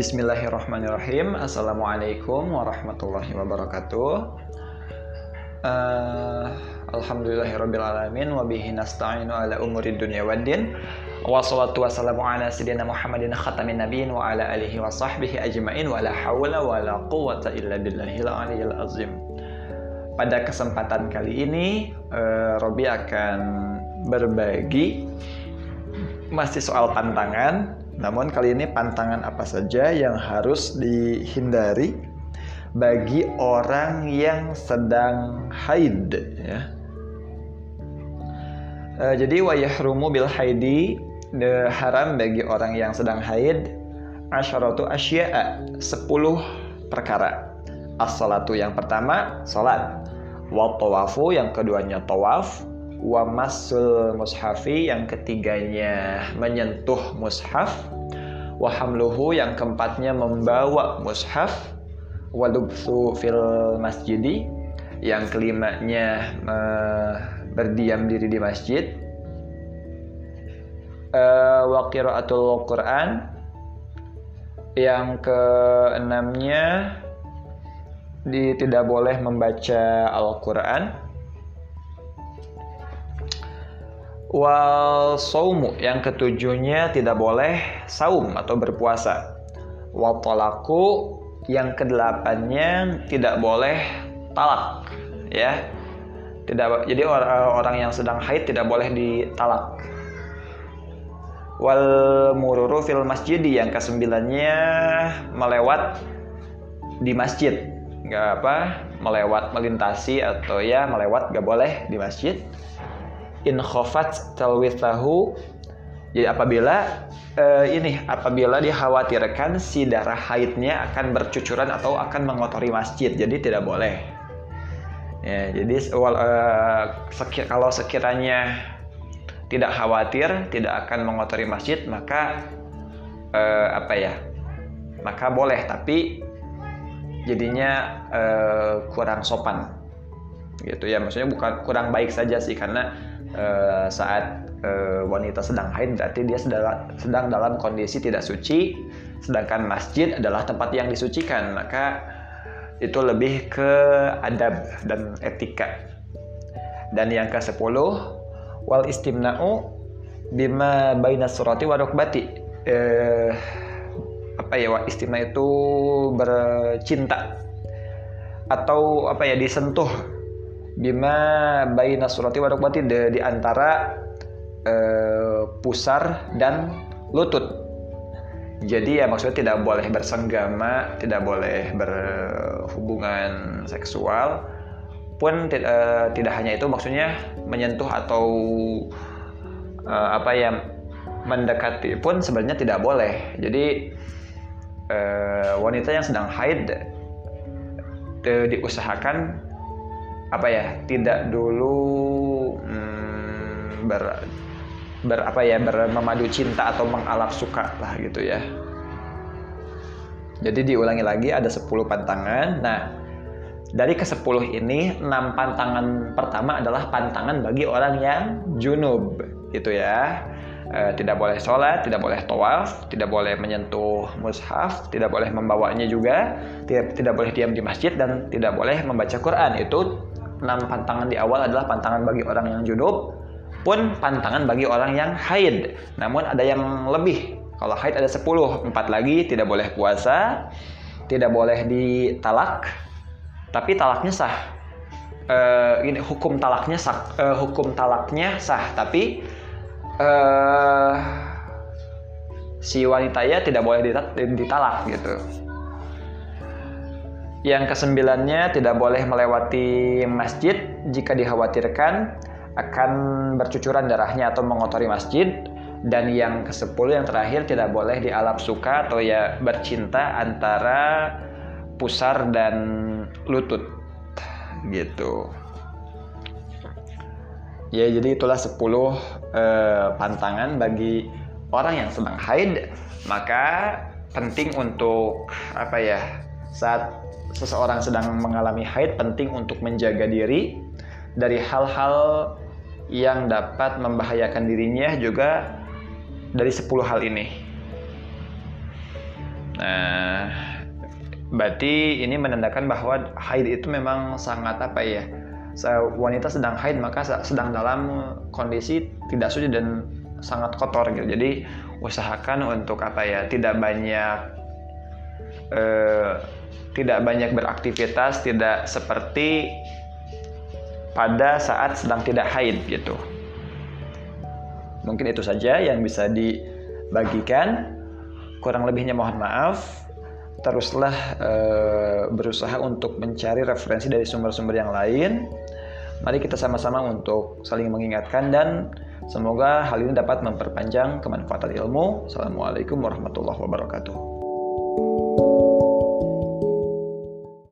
Bismillahirrahmanirrahim. Assalamualaikum warahmatullahi wabarakatuh. Uh, Alhamdulillahirrabbilalamin Wabihi nasta'inu ala umuri dunia waddin Wassalatu wassalamu ala sayyidina Muhammadin khatamin nabiin Wa ala alihi wa sahbihi ajma'in Wa la hawla wa la quwata illa billahil aliyil azim Pada kesempatan kali ini uh, Robi akan berbagi Masih soal pantangan Namun kali ini pantangan apa saja yang harus dihindari bagi orang yang sedang haid ya. E, jadi wayahrumu bil haidi de, haram bagi orang yang sedang haid asyaratu asya'a 10 perkara. As-salatu yang pertama salat. Wa tawafu yang keduanya tawaf. Wa masul mushafi yang ketiganya menyentuh mushaf. Wa hamluhu yang keempatnya membawa mushaf. Walubsu fil masjidi yang kelimanya uh, berdiam diri di masjid. Uh, wa qiraatul Quran yang keenamnya di, tidak boleh membaca Al-Quran wal saumu yang ketujuhnya tidak boleh saum atau berpuasa. Wal talaku yang kedelapannya tidak boleh talak ya. Tidak jadi orang yang sedang haid tidak boleh ditalak. Wal mururu fil masjid yang kesembilannya melewat di masjid. Nggak apa melewat melintasi atau ya melewat nggak boleh di masjid in khofat talwithahu jadi apabila uh, ini apabila dikhawatirkan si darah haidnya akan bercucuran atau akan mengotori masjid, jadi tidak boleh. Ya, jadi uh, sekir, kalau sekiranya tidak khawatir tidak akan mengotori masjid, maka uh, apa ya? Maka boleh, tapi jadinya uh, kurang sopan gitu ya maksudnya bukan kurang baik saja sih karena uh, saat uh, wanita sedang haid berarti dia sedang, sedang dalam kondisi tidak suci sedangkan masjid adalah tempat yang disucikan maka itu lebih ke adab dan etika. Dan yang ke sepuluh wal istimna'u bima baina surati wa rukbati. Eh, apa ya istimna itu bercinta atau apa ya disentuh bima baina surati wa rukbati di, di antara eh, pusar dan lutut. Jadi ya maksudnya tidak boleh bersenggama, tidak boleh berhubungan seksual, pun uh, tidak hanya itu maksudnya menyentuh atau uh, apa ya mendekati pun sebenarnya tidak boleh. Jadi wanita yang sedang haid diusahakan apa ya tidak dulu hmm, ber ber apa ya bermemadu cinta atau mengalap suka lah gitu ya. Jadi diulangi lagi ada 10 pantangan. Nah, dari ke-10 ini 6 pantangan pertama adalah pantangan bagi orang yang junub gitu ya. E, tidak boleh sholat, tidak boleh tawaf, tidak boleh menyentuh mushaf, tidak boleh membawanya juga, tidak tidak boleh diam di masjid dan tidak boleh membaca Quran. Itu 6 pantangan di awal adalah pantangan bagi orang yang junub pun pantangan bagi orang yang haid. Namun ada yang lebih. Kalau haid ada 10, empat lagi tidak boleh puasa, tidak boleh ditalak, tapi talaknya sah. Uh, ini hukum talaknya sah, uh, hukum talaknya sah, tapi uh, si wanitanya tidak boleh ditalak gitu. Yang kesembilannya tidak boleh melewati masjid jika dikhawatirkan akan bercucuran darahnya atau mengotori masjid. Dan yang ke sepuluh yang terakhir tidak boleh dialap suka atau ya bercinta antara pusar dan lutut. Gitu. Ya jadi itulah 10 eh, pantangan bagi orang yang sedang haid. Maka penting untuk apa ya saat seseorang sedang mengalami haid penting untuk menjaga diri dari hal-hal yang dapat membahayakan dirinya juga dari 10 hal ini. Nah, berarti ini menandakan bahwa haid itu memang sangat apa ya? Wanita sedang haid maka sedang dalam kondisi tidak suci dan sangat kotor gitu. Jadi usahakan untuk apa ya? Tidak banyak eh, tidak banyak beraktivitas, tidak seperti pada saat sedang tidak haid gitu. Mungkin itu saja yang bisa dibagikan. Kurang lebihnya mohon maaf. Teruslah e, berusaha untuk mencari referensi dari sumber-sumber yang lain. Mari kita sama-sama untuk saling mengingatkan dan semoga hal ini dapat memperpanjang kemanfaatan ilmu. Assalamualaikum warahmatullahi wabarakatuh.